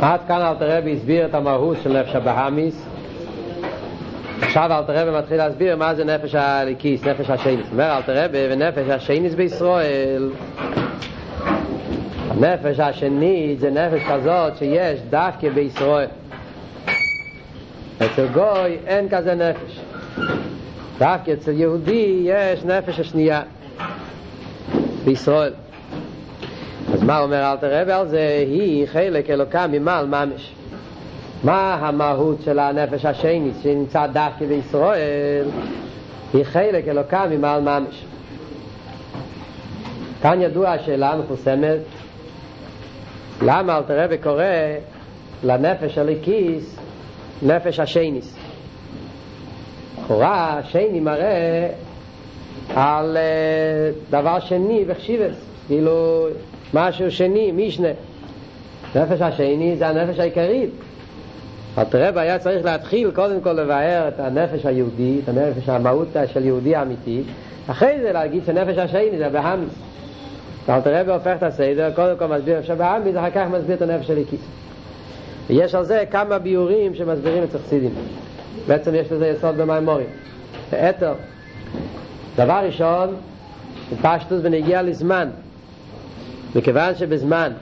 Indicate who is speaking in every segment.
Speaker 1: עד כאן אלתר רבי הסביר את המהות של נפש הבהמיס עכשיו אלתר רבי מתחיל להסביר מה זה נפש הליקיס, נפש השייניס אומר אלתר רבי ונפש השייניס בישראל הנפש השני זה נפש כזאת שיש דווקא בישראל אצל גוי אין כזה נפש דווקא אצל יהודי יש נפש השנייה בישראל מה אומר אלתר רבי על זה? היא חלק אלוקה ממעל ממש. מה המהות של הנפש השני שנמצא דווקא בישראל? היא חלק אלוקה ממעל ממש. כאן ידוע השאלה המפורסמת למה אלתר רבי קורא לנפש הליקיס נפש השניס. לכאורה שני מראה על דבר שני וחשיבס, כאילו משהו שני, משנה. נפש השני זה הנפש העיקרית. אלתרעב היה צריך להתחיל קודם כל לבאר את הנפש היהודי, את הנפש המהות של יהודי אמיתי, אחרי זה להגיד שנפש השני זה בהמיס. אלתרעב הופך את הסדר, קודם כל מסביר אפשר בהמיס, אחר כך מסביר את הנפש של הקיס. ויש על זה כמה ביורים שמסבירים את סכסידים. בעצם יש לזה יסוד במימורים. אתר. דבר ראשון, פשטוס ונגיע לזמן. מכיוון שבזמן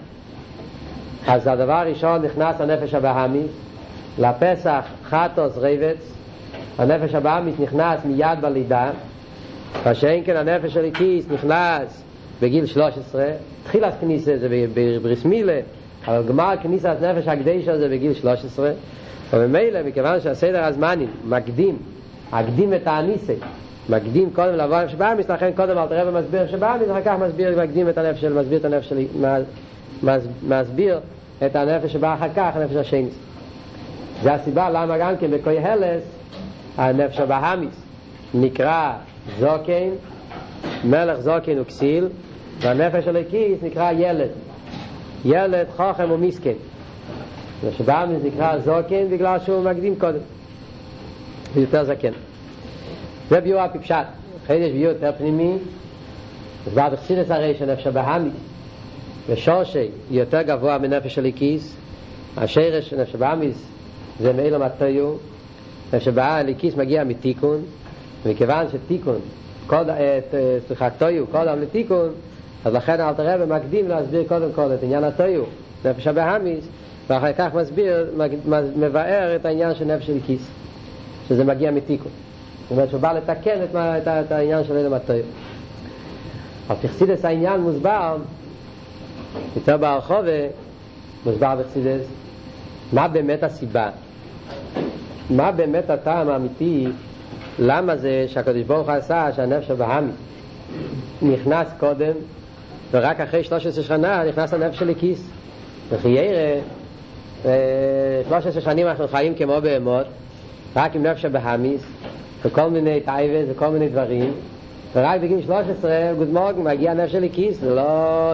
Speaker 1: אז הדבר הראשון נכנס הנפש הבאמיס לפסח חטוס רבץ הנפש הבאמיס נכנס מיד בלידה כשאין כן הנפש של הכיס נכנס בגיל 13 התחיל הכניסה זה בבריס מילה אבל גמר כניסה את נפש הקדשה זה בגיל 13 וממילא מכיוון שהסדר הזמנים מקדים הקדים את האניסה מקדים קודם לבוא הנפש באמיס, לכן קודם אל תראה ומסביר נפש באמיס, אחר כך מסביר, מקדים את הנפש של, מסביר את הנפש של, מסביר את הנפש שבא אחר כך, הנפש השני. זה הסיבה למה גם כן בקוי הלס, הנפש הבאמיס נקרא זוקן, מלך זוקן וכסיל, והנפש של הכיס נקרא ילד. ילד חוכם ומסכן. נפש הבאמיס נקרא זוקן בגלל שהוא מקדים קודם. ויותר זקן. זה ביור הפשט אחרי יש ביור יותר פנימי בעד החסידס הרי של נפש הבאמיס ושורשי יותר גבוה מנפש הליקיס השרש של נפש הבאמיס זה מאילו מטויו נפש הליקיס מגיע מתיקון ומכיוון שתיקון סליחה טויו קודם לתיקון אז לכן אל תראה ומקדים להסביר קודם כל את עניין הטויו נפש הבאמיס ואחר כך מסביר מבאר את העניין של נפש הליקיס שזה מגיע מתיקון זאת אומרת שהוא בא לתקן את, את, את העניין של אלה מטויר. אבל תכסידס העניין מוסבר, יותר בהרחובה, מוסבר בחסידס, מה באמת הסיבה? מה באמת הטעם האמיתי? למה זה שהקדוש ברוך הוא עשה שהנפש הבאמי נכנס קודם ורק אחרי 13 שנה נכנס הנפש של הכיס וכי ירא 13 שנים אנחנו חיים כמו בהמות רק עם נפש הבאמיס וכל מיני טייבס וכל מיני דברים ורק בגיל 13 גוד מורגן מגיע נפש של כיס זה לא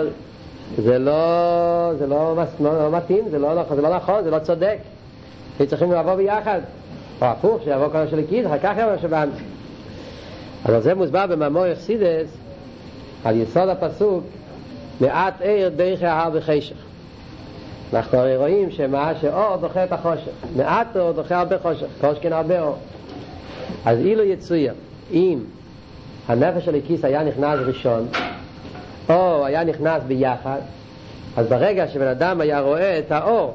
Speaker 1: זה לא זה לא, לא, לא מתאים זה לא, זה לא נכון זה לא צודק צריכים לבוא ביחד או הפוך שיבוא כל של כיס אחר כך יבוא שבאן אבל זה מוסבר במאמור יחסידס על יסוד הפסוק מעט עיר דרך ההר בחשך אנחנו הרי רואים שמה שאור דוחה את החושך מעט אור דוחה הרבה חושך חושכן הרבה אור אז אילו יצויר, אם הנפש של הכיס היה נכנס ראשון, או היה נכנס ביחד, אז ברגע שבן אדם היה רואה את האור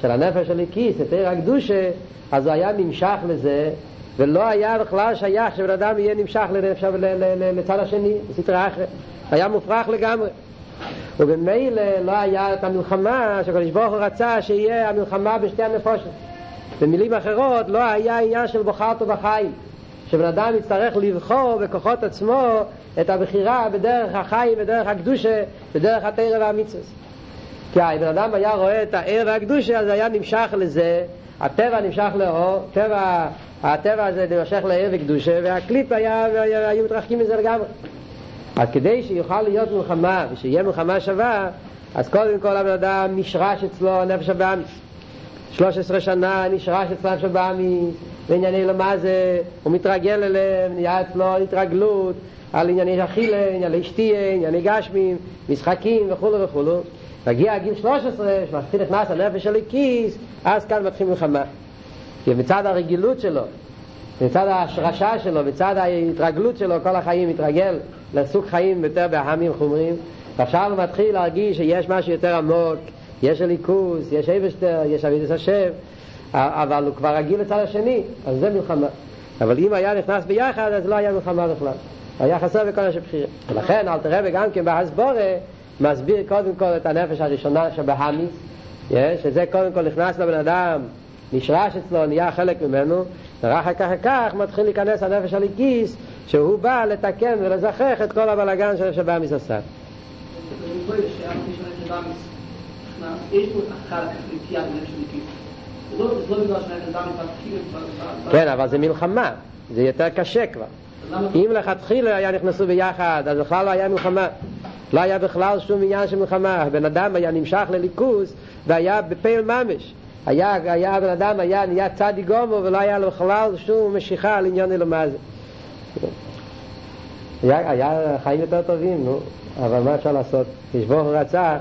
Speaker 1: של הנפש של הכיס, את עיר הקדושה, אז הוא היה נמשך לזה, ולא היה בכלל שייך שבן אדם יהיה נמשך לנפש, לצד השני, בסתרה אחרת. היה מופרך לגמרי. ובמילא לא היה את המלחמה שקדוש ברוך הוא רצה שיהיה המלחמה בשתי הנפושות. במילים אחרות לא היה עניין של בוחרתו בחיים. שבן אדם יצטרך לבחור בכוחות עצמו את הבחירה בדרך החיים, בדרך הקדושה, בדרך התרא והמצווה. כי בן אדם היה רואה את הער והקדושה, אז היה נמשך לזה, הטבע נמשך לאור, טבע, הטבע הזה נמשך לער וקדושה, והקליפ היה, היו מתרחקים מזה לגמרי. אז כדי שיוכל להיות מלחמה, ושיהיה מלחמה שווה, אז קודם כל הבן אדם נשרש אצלו נפש הבאמיס. 13 שנה נשרש אצלו נפש הבאמיס, וענייני למה זה, הוא מתרגל אליהם, נהיה אצלו התרגלות על ענייני אכילה, ענייני שתייה, ענייני גשמים, משחקים וכולו וכולו. מגיע גיל 13, שמתחיל נכנס הנפש של הכיס, אז כאן מתחיל מלחמה. מצד הרגילות שלו, מצד ההשרשה שלו, מצד ההתרגלות שלו, כל החיים מתרגל לסוג חיים יותר בהמים חומרים, ועכשיו הוא מתחיל להרגיש שיש משהו יותר עמוק, יש הליכוס, יש אבשטר, יש אבידס השם, אבל הוא כבר רגיל לצד השני, אז זה מלחמה. אבל אם היה נכנס ביחד, אז לא היה מלחמה בכלל. היה חסר בכל השבחירה. ולכן אל תראה וגם כן בהסבורה מסביר קודם כל את הנפש הראשונה שבהמיס, שזה קודם כל נכנס לבן אדם, נשרש אצלו, נהיה חלק ממנו, ורק אחר כך מתחיל להיכנס הנפש הליקיס, שהוא בא לתקן ולזכח את כל הבלגן שבהמיס עשה. כן, אבל זה מלחמה, זה יותר קשה כבר. אם לכתחילה היה נכנסו ביחד, אז בכלל לא היה מלחמה. לא היה בכלל שום עניין של מלחמה. הבן אדם היה נמשך לליכוז והיה בפייל ממש. היה, היה הבן אדם היה נהיה צדי גומו ולא היה לו בכלל שום משיכה על עניין אלומה זה. היה, היה חיים יותר טובים, נו, אבל מה אפשר לעשות? כשבור רצה,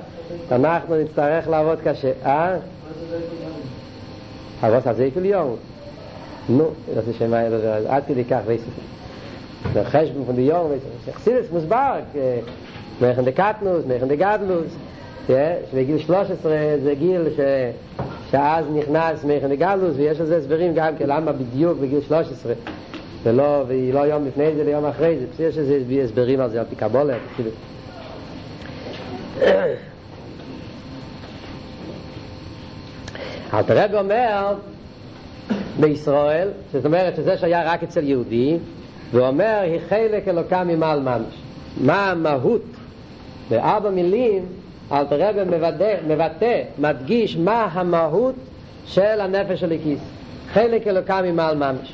Speaker 1: אנחנו נצטרך לעבוד קשה. אה? הרוס הזה כל יום. נו, das ist schon mal das hat die kach weiß. Der Khashb von der Jahr weiß. Khsil es musbar, mehr in der Katnus, mehr in gadlus. Ja, shvegil 13, זה גיל ש שאז נכנס מכן לגלוס ויש על זה הסברים גם כן למה בדיוק בגיל 13 ולא, והיא לא יום לפני זה ליום אחרי זה, בסדר שזה הסברים על זה על פיקבולה, קבולה, אל תראה ואומר בישראל, זאת אומרת שזה שהיה רק אצל יהודי, ואומר, היא חלק אלוקה ממעל ממש. מה המהות? בארבע מילים, אלתר רבי מבטא, מדגיש מה המהות של הנפש של הכיס. חלק אלוקה ממעל ממש.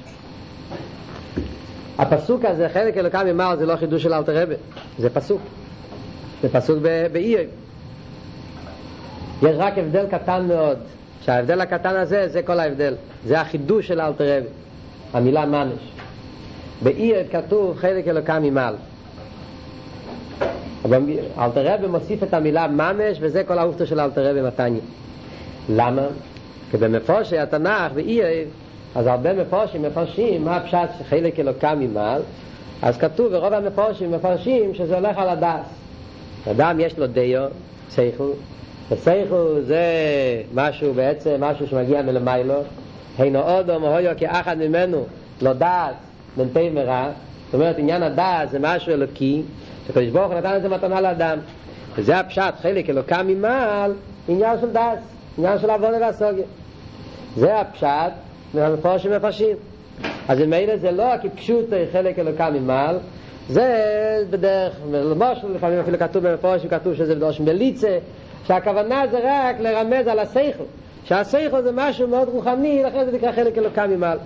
Speaker 1: הפסוק הזה, חלק אלוקה ממעל, זה לא חידוש של אלתר רבי, זה פסוק. זה פסוק באיר. יש רק הבדל קטן מאוד, שההבדל הקטן הזה, זה כל ההבדל. זה החידוש של אלתר רבי, המילה ממש. באיר כתוב חלק אלוקה ממעל. אלתר רבי מוסיף את המילה ממש, וזה כל האופטו של אלתר רבי מתניה. למה? כי במפורשי התנ"ך באיר, אז הרבה מפורשים מפרשים מה הפשט חלק אלוקה ממעל, אז כתוב ברוב המפורשים מפרשים שזה הולך על הדס. אדם יש לו דיו, סייכו, וסייכו זה משהו בעצם, משהו שמגיע מלמיילו, הינו אודו מהויו כאחד ממנו, לא דעת, מ"פ מרע, זאת אומרת עניין הדעת זה משהו אלוקי, שקדוש ברוך הוא נתן את זה מתנה לאדם. וזה הפשט, חלק אלוקה ממעל, עניין של דעת, עניין של עבודה והסוגיה. זה הפשט מהמפורשים מפרשים. אז ממילא זה לא כפשוט חלק אלוקה ממעל, זה בדרך, למשל, לפעמים אפילו כתוב במפורשים, כתוב שזה בדורש מליצה, שהכוונה זה רק לרמז על השכל, שהשכל זה משהו מאוד רוחני, לכן זה נקרא חלק אלוקה ממעל.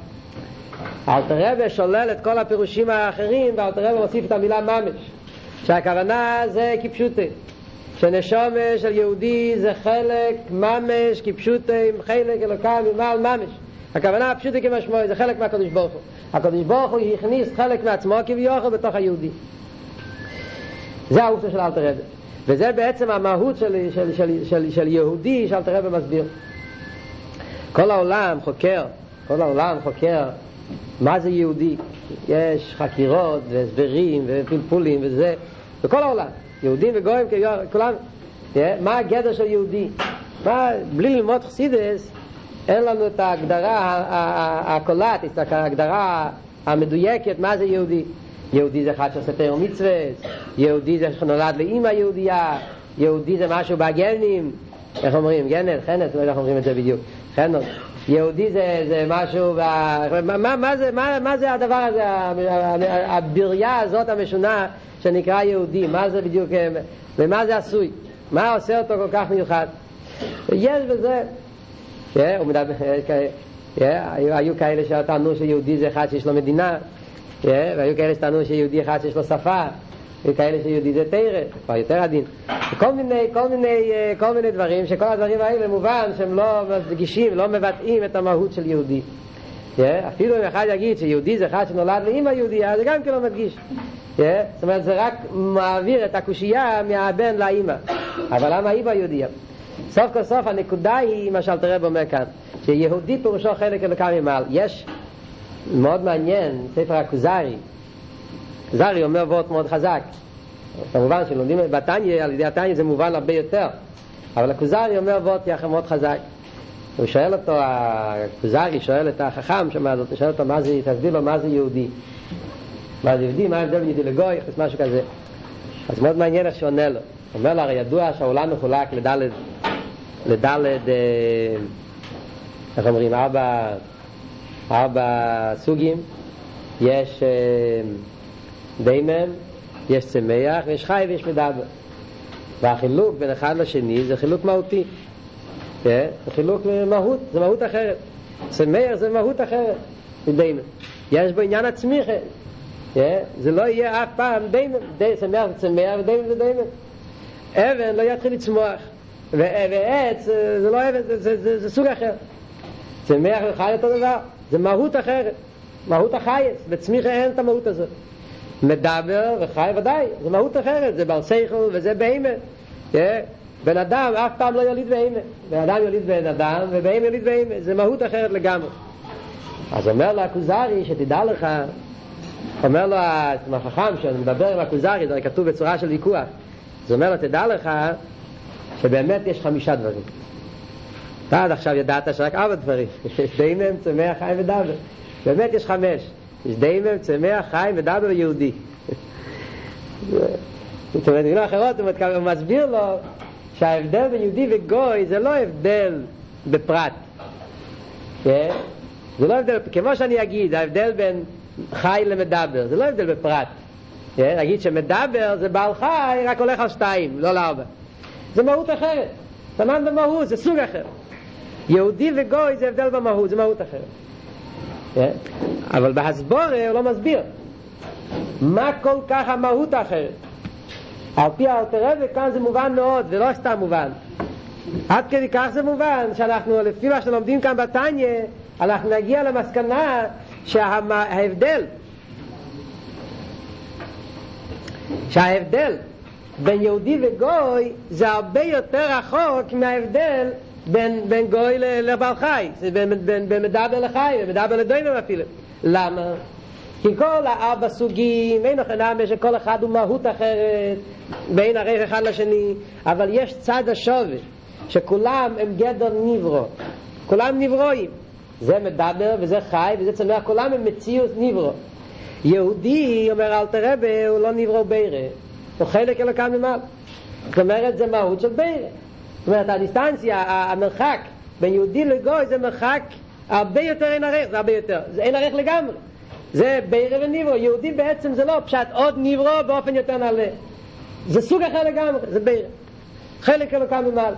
Speaker 1: אלתר רבי שולל את כל הפירושים האחרים ואלתר רבי מוסיף את המילה ממש שהכוונה זה כפשוטה שנשומה של יהודי זה חלק ממש כפשוטה עם חלק אלוקה ממעל ממש. הכוונה פשוטה כמשמעו זה חלק מהקדוש ברוך הוא. הקדוש ברוך הוא הכניס חלק מעצמו כביכול בתוך היהודי. זה האופן של אלתר רבי וזה בעצם המהות של, של, של, של, של יהודי שאלתר רבי מסביר כל העולם חוקר כל העולם חוקר מה זה יהודי? יש חקירות והסברים ופלפולים וזה, בכל העולם, יהודים וגויים, כולם, מה הגדר של יהודי? מה, בלי ללמוד חסידס, אין לנו את ההגדרה הקולטית, את ההגדרה המדויקת, מה זה יהודי. יהודי זה אחד שעושה תאר מצווה, יהודי זה שנולד לאימא יהודייה, יהודי זה משהו בגנים, איך אומרים, גנר, חנס, לא יודע איך אומרים את זה בדיוק, חנס, יהודי זה, זה משהו, מה, מה, מה, זה, מה, מה זה הדבר הזה, הבריאה הזאת המשונה שנקרא יהודי, מה זה בדיוק, ומה זה עשוי, מה עושה אותו כל כך מיוחד. יש בזה, yeah, yeah, היו, היו כאלה שטענו שיהודי זה אחד שיש לו מדינה, והיו כאלה שטענו שיהודי אחד שיש לו שפה, וכאלה שיהודי זה תרא, כבר יותר עדין. כל מיני, כל מיני, כל מיני דברים, שכל הדברים האלה מובן שהם לא מדגישים, לא מבטאים את המהות של יהודי. אפילו אם אחד יגיד שיהודי זה אחד שנולד לאמא יהודייה, זה גם כן לא מדגיש. זאת אומרת, זה רק מעביר את הקושייה מהבן לאמא. אבל למה אימא יהודייה? סוף כל סוף הנקודה היא מה שאלתר רב אומר כאן, שיהודי פירושו חלק אלוקם ממעל. יש, מאוד מעניין, ספר הכוזרי, כוזרי אומר וורט מאוד חזק. כמובן שלומדים בתניא, על ידי התניא זה מובן הרבה יותר, אבל הכוזרי אומר וורט יחד מאוד חזק. הוא שואל אותו, הכוזרי שואל את החכם שם הזאת, שואל אותו מה זה, תסביר לו מה זה יהודי. מה זה יהודי, מה ההבדל בין יהודי לגוי, משהו כזה. אז מאוד מעניין איך שעונה לו. אומר לו, הרי ידוע שהעולם מחולק לדלת, לדלת, אה, איך אומרים, ארבע, ארבע סוגים. יש אה, דיימם, יש צמח, ויש חי ויש מדבר. והחילוק בין אחד לשני זה חילוק מהותי. זה חילוק מהות, זה מהות אחרת. צמח זה מהות אחרת מדיימם. יש בו עניין הצמיחה. זה לא יהיה אף פעם דיימם, צמח וצמח ודיימם ודיימם. אבן לא יתחיל לצמוח, ועץ זה לא אבן, זה, זה, זה, זה סוג אחר. צמח וחי אותו דבר, זה מהות אחרת, מהות החייס, בצמיחה אין את המהות הזאת. מדבר וחי ודאי, זה מהות אחרת, זה בר סייכל וזה בהמה. בן אדם אף פעם לא יוליד בהמה, בן אדם יוליד בן אדם ובהמה יוליד בהמה, זה מהות אחרת לגמרי. אז אומר לו הכוזרי, שתדע לך, אומר לו החכם שאני מדבר עם הכוזרי, זה כתוב בצורה של ויכוח, זה אומר לו, תדע לך שבאמת יש חמישה דברים. אתה עד עכשיו ידעת שרק ארבע דברים, דיימם, צמח, חי ודבר. באמת יש חמש. יש דיימם, צמח, חי ודבר ויהודי. זאת אומרת, במילים אחרות הוא מסביר לו שההבדל בין יהודי וגוי זה לא הבדל בפרט. זה לא הבדל, כמו שאני אגיד, ההבדל בין חי למדבר, זה לא הבדל בפרט. נגיד שמדבר זה בעל חי, רק הולך על שתיים, לא לארבע. זה מהות אחרת. תנן במהות, זה סוג אחר. יהודי וגוי זה הבדל במהות, זה מהות אחרת. אבל בהסבורה הוא לא מסביר. מה כל כך המהות האחרת? על פי האלתר כאן זה מובן מאוד, זה לא סתם מובן. עד כדי כך זה מובן, שאנחנו, לפי מה שלומדים כאן בתניא, אנחנו נגיע למסקנה שההבדל שההבדל בין יהודי וגוי זה הרבה יותר רחוק מההבדל בין, בין גוי לבעל חי, זה בין, בין, בין מדבר לחי ומדבר לדוימם אפילו. למה? כי כל הארבע סוגים, אין לכם שכל אחד הוא מהות אחרת, בין הרי אחד לשני, אבל יש צד השווה, שכולם הם גדר נברו, כולם נברואים. זה מדבר וזה חי וזה צמח, כולם הם מציאות נברו. יהודי, אומר אל תרבה, הוא לא נברא בירה, הוא חלק אלוקם ממעל. זאת אומרת, זה מהות של בירה. זאת אומרת, הדיסטנציה, המרחק בין יהודי לגוי זה מרחק הרבה יותר אין ערך, זה הרבה יותר, זה אין ערך לגמרי. זה בירה ונברו, יהודי בעצם זה לא פשט עוד נברו באופן יותר נעלה. זה סוג אחר לגמרי, זה בירה. חלק אלוקם ממעל.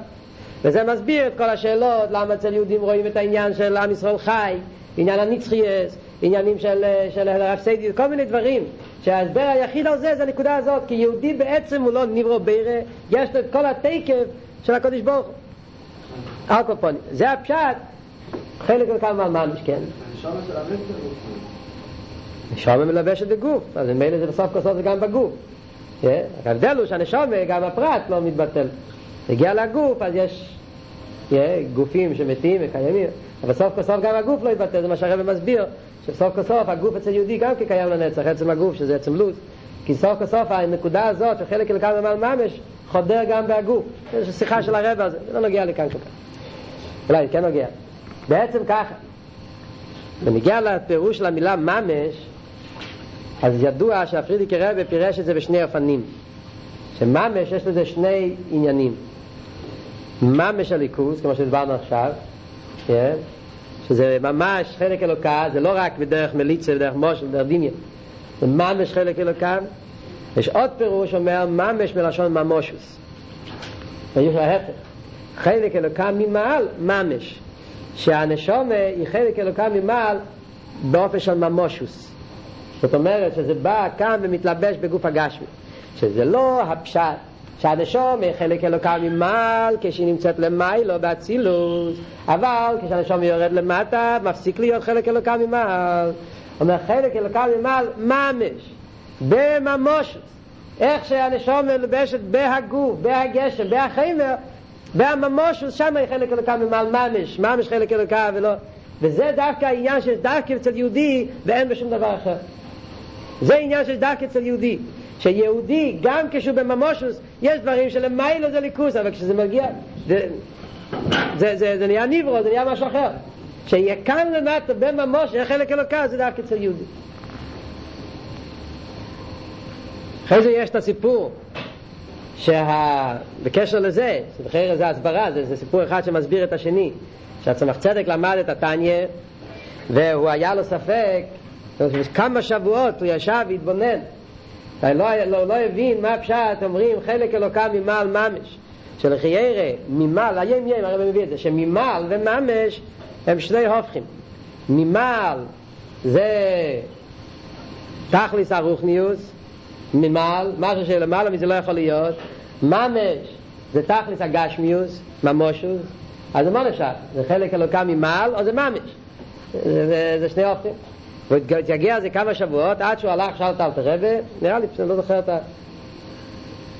Speaker 1: וזה מסביר את כל השאלות, למה אצל יהודים רואים את העניין של עם ישראל חי, עניין הנצחייס, עניינים של, של הרב סיידי, כל מיני דברים שההסבר היחיד על זה זה הנקודה הזאת כי יהודי בעצם הוא לא נברו בירה יש לו את כל התקף של הקודש ברוך הוא. אלקופונים זה הפשט. חלק מכמה ממש כן נשמה מלבשת בגוף אז מילא זה בסוף כוסות זה גם בגוף. ההבדל הוא שהנשמה גם הפרט לא מתבטל. הגיע לגוף אז יש גופים שמתים וקיימים אבל סוף כל סוף גם הגוף לא יתבטל, זה מה שהרבא מסביר, שסוף כל סוף הגוף אצל יהודי גם כקיים לנצח, עצם הגוף שזה עצם לו"ז, כי סוף כל סוף הנקודה הזאת שחלק אלקם למעל ממש חודר גם בהגוף, יש שיחה של הרבא הזה, זה לא נוגע לכאן כל כך, אולי כן נוגע. בעצם ככה, ונגיע לפירוש של המילה ממש, אז ידוע שהפרידיקי רבי פירש את זה בשני אופנים, שממש יש לזה שני עניינים. ממש הליכוז, כמו שדיברנו עכשיו, כן? שזה ממש חלק אלוקה, זה לא רק בדרך מליצה, בדרך מושל, בדרך דיניה, זה ממש חלק אלוקה. יש עוד פירוש אומר ממש מלשון ממושוס. ויש ההפך, חלק אלוקה ממעל ממש, שהנשומה היא חלק אלוקה ממעל באופן של ממושוס. זאת אומרת שזה בא כאן ומתלבש בגוף הגשמי, שזה לא הפשט שהנשום היא חלק אלוקה ממעל כשהיא נמצאת למיילו באצילוס. אבל כשהנשום יורד למטה מפסיק להיות חלק אלוקה ממעל. אומר חלק אלוקה ממעל ממש בממושות איך שהנשום מלובשת בהגוף, בהגשם, בהחיימר והממושות שם חלק אלוקה ממעל ממש ממש חלק אלוקה ולא וזה דווקא העניין שיש דווקא אצל יהודי ואין בשום דבר אחר. זה עניין שיש דווקא אצל יהודי. שיהודי גם כשהוא בממושוס יש דברים שלמיילו זה ליכוס אבל כשזה מגיע זה, זה, זה, זה נהיה ניברו זה נהיה משהו אחר. שיהיה כאן למטה בממוש יהיה חלק אלוקה זה דווקא אצל יהודי אחרי זה יש את הסיפור שה... בקשר לזה, שבחיר זה הסברה, זה, זה סיפור אחד שמסביר את השני שהצמח צדק למד את התניא והוא היה לו ספק כמה שבועות הוא ישב והתבונן. לא, לא, לא הבין מה פשט אומרים חלק אלוקה ממעל ממש שלחיירה ממעל, היום יום הרב מביא את זה שממעל וממש הם שני הופכים. ממעל זה תכליס הרוחניוס ממעל, משהו שלמעלה מזה לא יכול להיות. ממש זה תכליס הגשמיוס, ממושוס. אז זה מה נשאר? זה חלק אלוקה ממעל או זה ממש? זה, זה, זה שני הופכים והתגעגע זה כמה שבועות עד שהוא הלך שאל את אלתר נראה לי, אני לא זוכר את ה...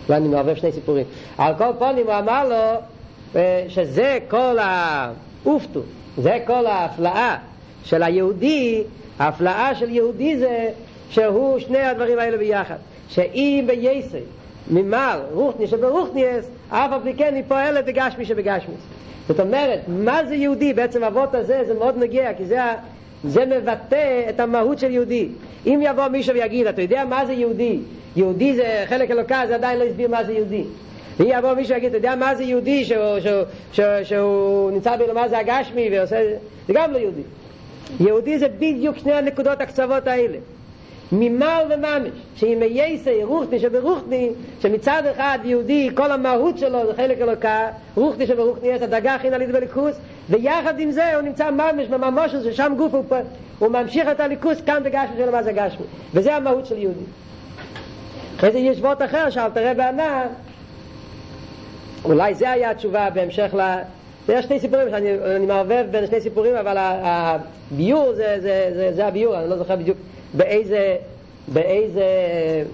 Speaker 1: אולי אני מערבב שני סיפורים. על כל פונים הוא אמר לו שזה כל האופטו זה כל ההפלאה של היהודי ההפלאה של יהודי זה שהוא שני הדברים האלה ביחד שאם בייסי ממל רוחני שברוחניאס אף על פי כן היא פועלת בגשמי שבגשמי. זאת אומרת מה זה יהודי? בעצם אבות הזה זה מאוד נגיע כי זה זה מבטא את המהות של יהודי. אם יבוא מישהו ויגיד אתה יודע מה זה יהודי? יהודי זה חלק אלוקה זה עדיין לא הסביר מה זה יהודי. אם יבוא מישהו ויגיד אתה יודע מה זה יהודי? שהוא, שהוא, שהוא, שהוא נמצא בלמה זה הגשמי? ועושה זה גם לא יהודי. יהודי זה בדיוק שני הנקודות הקצוות האלה ממל וממש שאם יסי רוחני שברוחני שמצד אחד יהודי כל המהות שלו זה חלק אלוקה רוחני שברוחני יש הדגה הכי נלית בליכוס ויחד עם זה הוא נמצא ממש בממש ששם גוף הוא, הוא ממשיך את הליכוס כאן בגשמי של מה זה גשמי? וזה המהות של יהודי. אחרי זה יש וורט אחר תראה בענה אולי זה היה התשובה בהמשך ל... יש שני סיפורים שאני אני מערבב בין שני סיפורים אבל הביור זה, זה, זה, זה הביור אני לא זוכר בדיוק באיזה, באיזה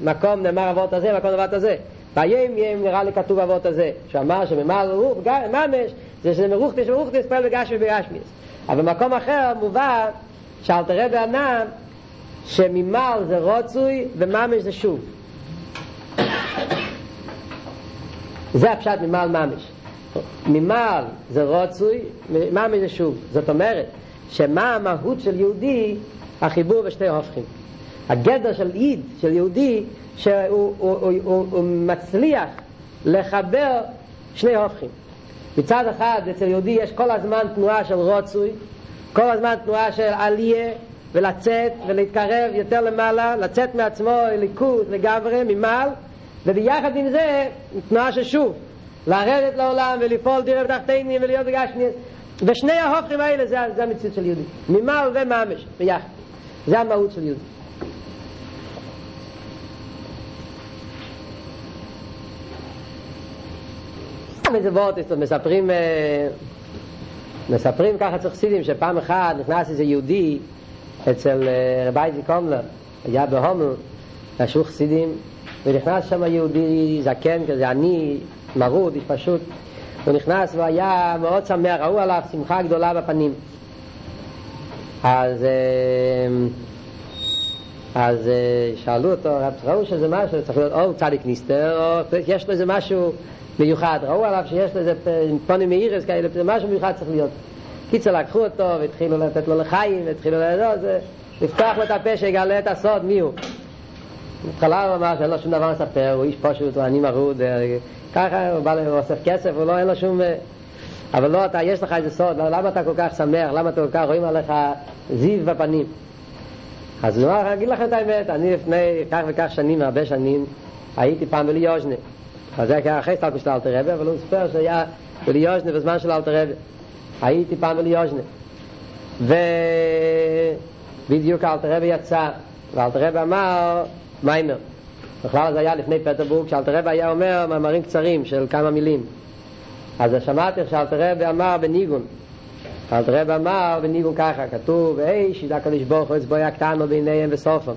Speaker 1: מקום נאמר אבות הזה, מקום אבות הזה. ביום יום נראה לי כתוב אבות הזה, שאמר שממעל רוח, ממש, זה שזה מרוחניס ומרוחניס פועל בגשמי ובגשמיס. אבל במקום אחר מובא שאל תראה בענם שממעל זה רוצוי וממש זה שוב. זה הפשט ממעל ממש. ממעל זה רוצוי, ממש זה שוב. זאת אומרת, שמה המהות של יהודי החיבור בשתי הופכים. הגדר של איד, של יהודי, שהוא הוא, הוא, הוא, הוא מצליח לחבר שני הופכים. מצד אחד אצל יהודי יש כל הזמן תנועה של רוצוי, כל הזמן תנועה של עליה ולצאת ולהתקרב יותר למעלה, לצאת מעצמו ליכוד לגמרי, ממעל, וביחד עם זה תנועה של שוב, לרדת לעולם ולפעול דירה בתחתינים ולהיות בגשמי ושני ההופכים האלה זה, זה המציאות של יהודי, ממעל וממש, ביחד. זה המהות של יהודי. איזה וורט, מספרים, מספרים ככה צריך סידים שפעם אחת נכנס איזה יהודי אצל רבי איזי קומלר, היה בהומל, ישבו חסידים, ונכנס שם יהודי זקן כזה, עני, מרוד, פשוט, הוא נכנס והיה מאוד שמח, ראו עליו שמחה גדולה בפנים. אז אז שאלו אותו, ראו שזה משהו, צריך להיות או צדיק ניסטר, או יש לו איזה משהו מיוחד, ראו עליו שיש לו איזה פונים מאירס כאלה, זה משהו מיוחד צריך להיות. קיצר לקחו אותו והתחילו לתת לו לחיים, והתחילו לדעת, לפתוח לו את הפה שיגלה את הסוד, מי הוא. בהתחלה הוא אמר שאין לו שום דבר לספר, הוא איש פשוט, הוא עני מרוד, ככה הוא בא לאוסף כסף, הוא לא, אין לו שום... אבל לא, אתה, יש לך איזה סוד, למה אתה כל כך שמח, למה אתה כל כך רואים עליך זיו בפנים? אז אמר, אגיד לכם את האמת, אני לפני כך וכך שנים, הרבה שנים, הייתי פעם בליוז'נה. אז זה היה אחרי סטלקו של אלתר רבי, אבל הוא ספר שהיה בליוז'נה בזמן של אלתר רבי. הייתי פעם בליוז'נה. ובדיוק אלתר רבי יצא, ואלתר רבי אמר, מיימר. בכלל זה היה לפני פטרבורג, שאלתר רבי היה אומר מאמרים קצרים של כמה מילים. אז שמעתי שאלתר רבי אמר בניגון, אלתר רבי אמר בניגון ככה, כתוב, היי שידע הקדוש ברוך הוא אצבו יקטנו ביניהם בסופם.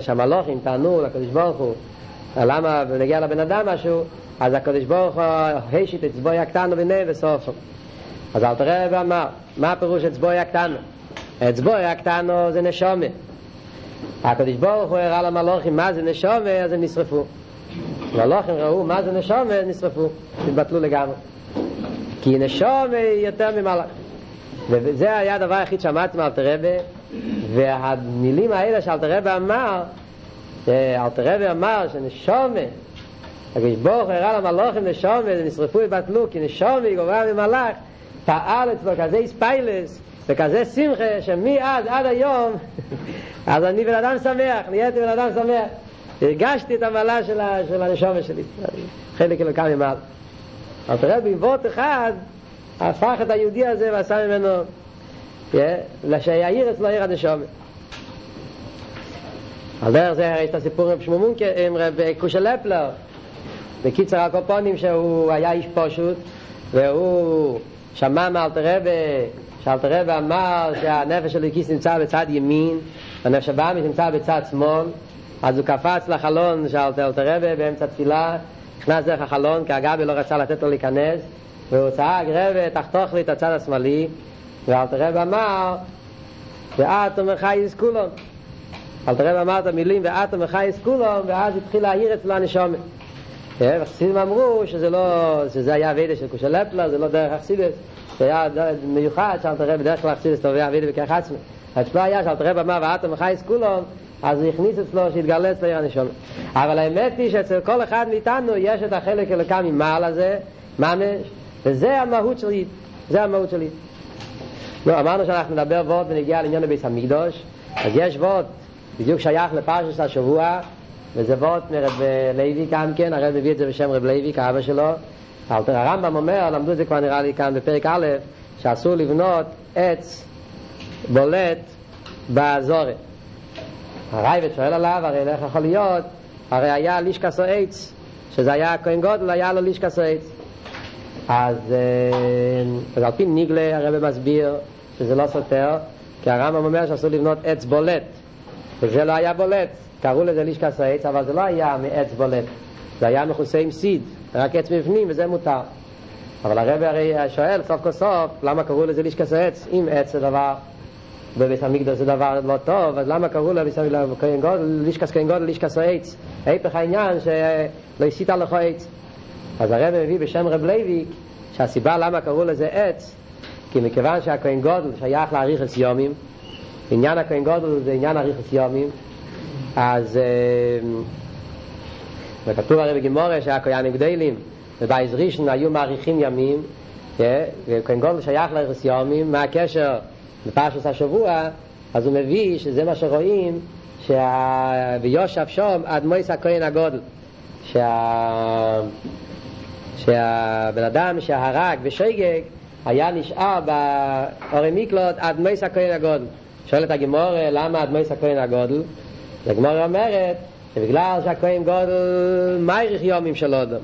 Speaker 1: שהמלוכים טענו לקדוש ברוך הוא, למה נגיע לבן אדם משהו, אז הקדוש ברוך הוא הישית אצבו יקטנו ביניהם בסופם. אז אלתר רבי אמר, מה הפירוש אצבו יקטנו? אצבו יקטנו זה נשומה. הקדוש ברוך הוא הראה למלוכים מה זה נשומה, אז הם נשרפו. המלוכים ראו מה זה אז נשרפו, התבטלו לגמרי. כי היא יותר ממלאך. וזה היה הדבר היחיד שאמרתי מאלתר רבי, והמילים האלה שאלתר רבי אמר, אלתר רבי אמר שנשומה, הקדוש ברוך הראה למלוכים נשומה, נשרפו התבטלו, כי נשומה היא גוברה ממלאך, פעל אצלו כזה ספיילס, וכזה שמחה שמאז עד היום אז אני בן אדם שמח, נהייתי בן אדם שמח הרגשתי את המעלה של, של הנשומה שלי חלק אלוקם ממעל. אבל תראה בעבוד אחד הפך את היהודי הזה ועשה ממנו שיעיר אצלו עיר הנשומה על דרך זה יש את הסיפור עם שמומון עם רב קושה לפלר. בקיצר הקופונים שהוא היה איש פשוט והוא שמע מאלתר רבי שאלתר רבי אמר שהנפש של אלוקיס נמצא בצד ימין והנפש הבאמיס נמצא בצד שמאל אז הוא קפץ לחלון של אלתר רבי באמצע תפילה נכנס דרך החלון כי הגבי לא רצה לתת לו להיכנס והוא צעק רבי תחתוך לי את הצד השמאלי. ואלתר רבי אמר ואת ומחייס כולון אלתר רבי אמר את המילים ואת ומחייס כולון ואז התחיל להעיר אצלו הנשומת. וחסידים אמרו שזה לא, שזה היה אבידה של קושה לפלה, זה לא דרך אכסידס, זה היה מיוחד שאלת הרב בדרך כלל אכסידס תובע אבידה בכך עצמי. אצלו היה שאלת הרב אמר ואתם מחייס כולון, אז הוא הכניס אצלו שהתגלה אצלו עיר הנשום. אבל האמת היא שאצל כל אחד מאיתנו יש את החלק אלוקם ממעל הזה, ממש, וזה המהות שלי, זה המהות שלי. לא, אמרנו שאנחנו נדבר ועוד ונגיע לעניין הביס המקדוש, אז יש ועוד, בדיוק שייך לפרשת השבוע, וזה וורט מרב לוי גם כן, הרב מביא את זה בשם רב לוי כאבא שלו. הרמב"ם אומר, למדו את זה כבר נראה לי כאן בפרק א', שאסור לבנות עץ בולט באזורת. הרייבד שואל עליו, הרי איך יכול להיות, הרי היה לישקס או עץ, שזה היה הכהן גודל, היה לו לישקס או עץ. אז, אז על פי ניגלה הרב מסביר שזה לא סותר, כי הרמב"ם אומר שאסור לבנות עץ בולט, וזה לא היה בולט. קראו לזה לישקס העץ, אבל זה לא היה מעץ בולט, זה היה מכוסה עם סיד, רק עץ מבנים וזה מותר. אבל הרב הרי שואל סוף כל סוף, למה קראו לזה לשכת העץ? אם עץ זה דבר, בבית המקדוש זה דבר לא טוב, אז למה קראו לזה לשכת כהן גדול, לשכת העץ? ההפך העניין שלא תיטע לך עץ. אז הרב מביא בשם רב לייביק, שהסיבה למה קראו לזה עץ, כי מכיוון שהכהן גדול שייך לאריכות ימים, עניין הכהן גדול זה עניין אריכות ימים, אז וכתוב הרי בגימורה שהכהנים גדלים ובייז ראשון היו מעריכים ימים וכהן גודל שייך לארץ יומים מה הקשר בפרשת השבוע אז הוא מביא שזה מה שרואים שה... ויושב שם עד מויס הכהן הגודל שה... שהבן אדם שהרג בשגג היה נשאר באורי מיקלוט עד מויס הכהן הגודל. שואלת הגימורה למה עד מויס הכהן הגודל? הגמרא אומרת שבגלל שהכהן גודל מייריך יומים של אודום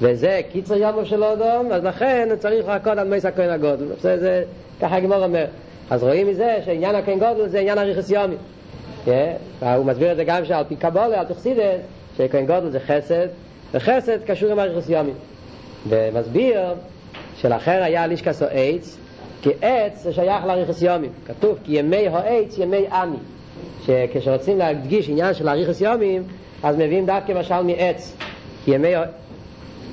Speaker 1: וזה קיצר יומים של אודום אז לכן צריך לחכות על מייס הכהן הגודל. זה, זה, ככה הגמרא אומר אז רואים מזה שעניין הכהן גודל זה עניין אריכס יומים yeah? הוא מסביר את זה גם שעל פי קבולה, על תכסידס שכהן גודל זה חסד וחסד קשור עם אריכס יומים ומסביר שלכן היה לישקס או עץ כי עץ זה שייך לאריכס יומים כתוב כי ימי העץ ימי עמי. שכשרוצים להדגיש עניין של אריכוס יומים אז מביאים דווקא משל מעץ. כי ימי,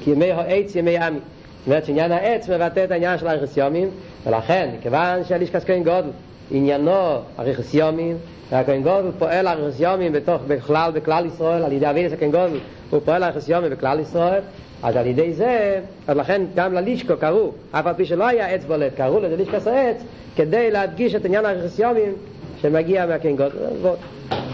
Speaker 1: כי ימי העץ ימי עמי. זאת אומרת שעניין העץ מבטא את העניין של אריכוס יומים ולכן, מכיוון שהלישקס כהן גודל עניינו אריכוס יומים והכהן גודל פועל אריכוס יומים בתוך, בכלל, בכלל ישראל על ידי אבידס הכהן גודל הוא פועל אריכוס יומים בכלל ישראל אז על ידי זה, אז לכן גם ללישקו קראו, אף על פי שלא היה עץ בולט, קראו לזה לישקס העץ כדי להדגיש את עניין אריכוס יומים שמגיע מהכהן גודל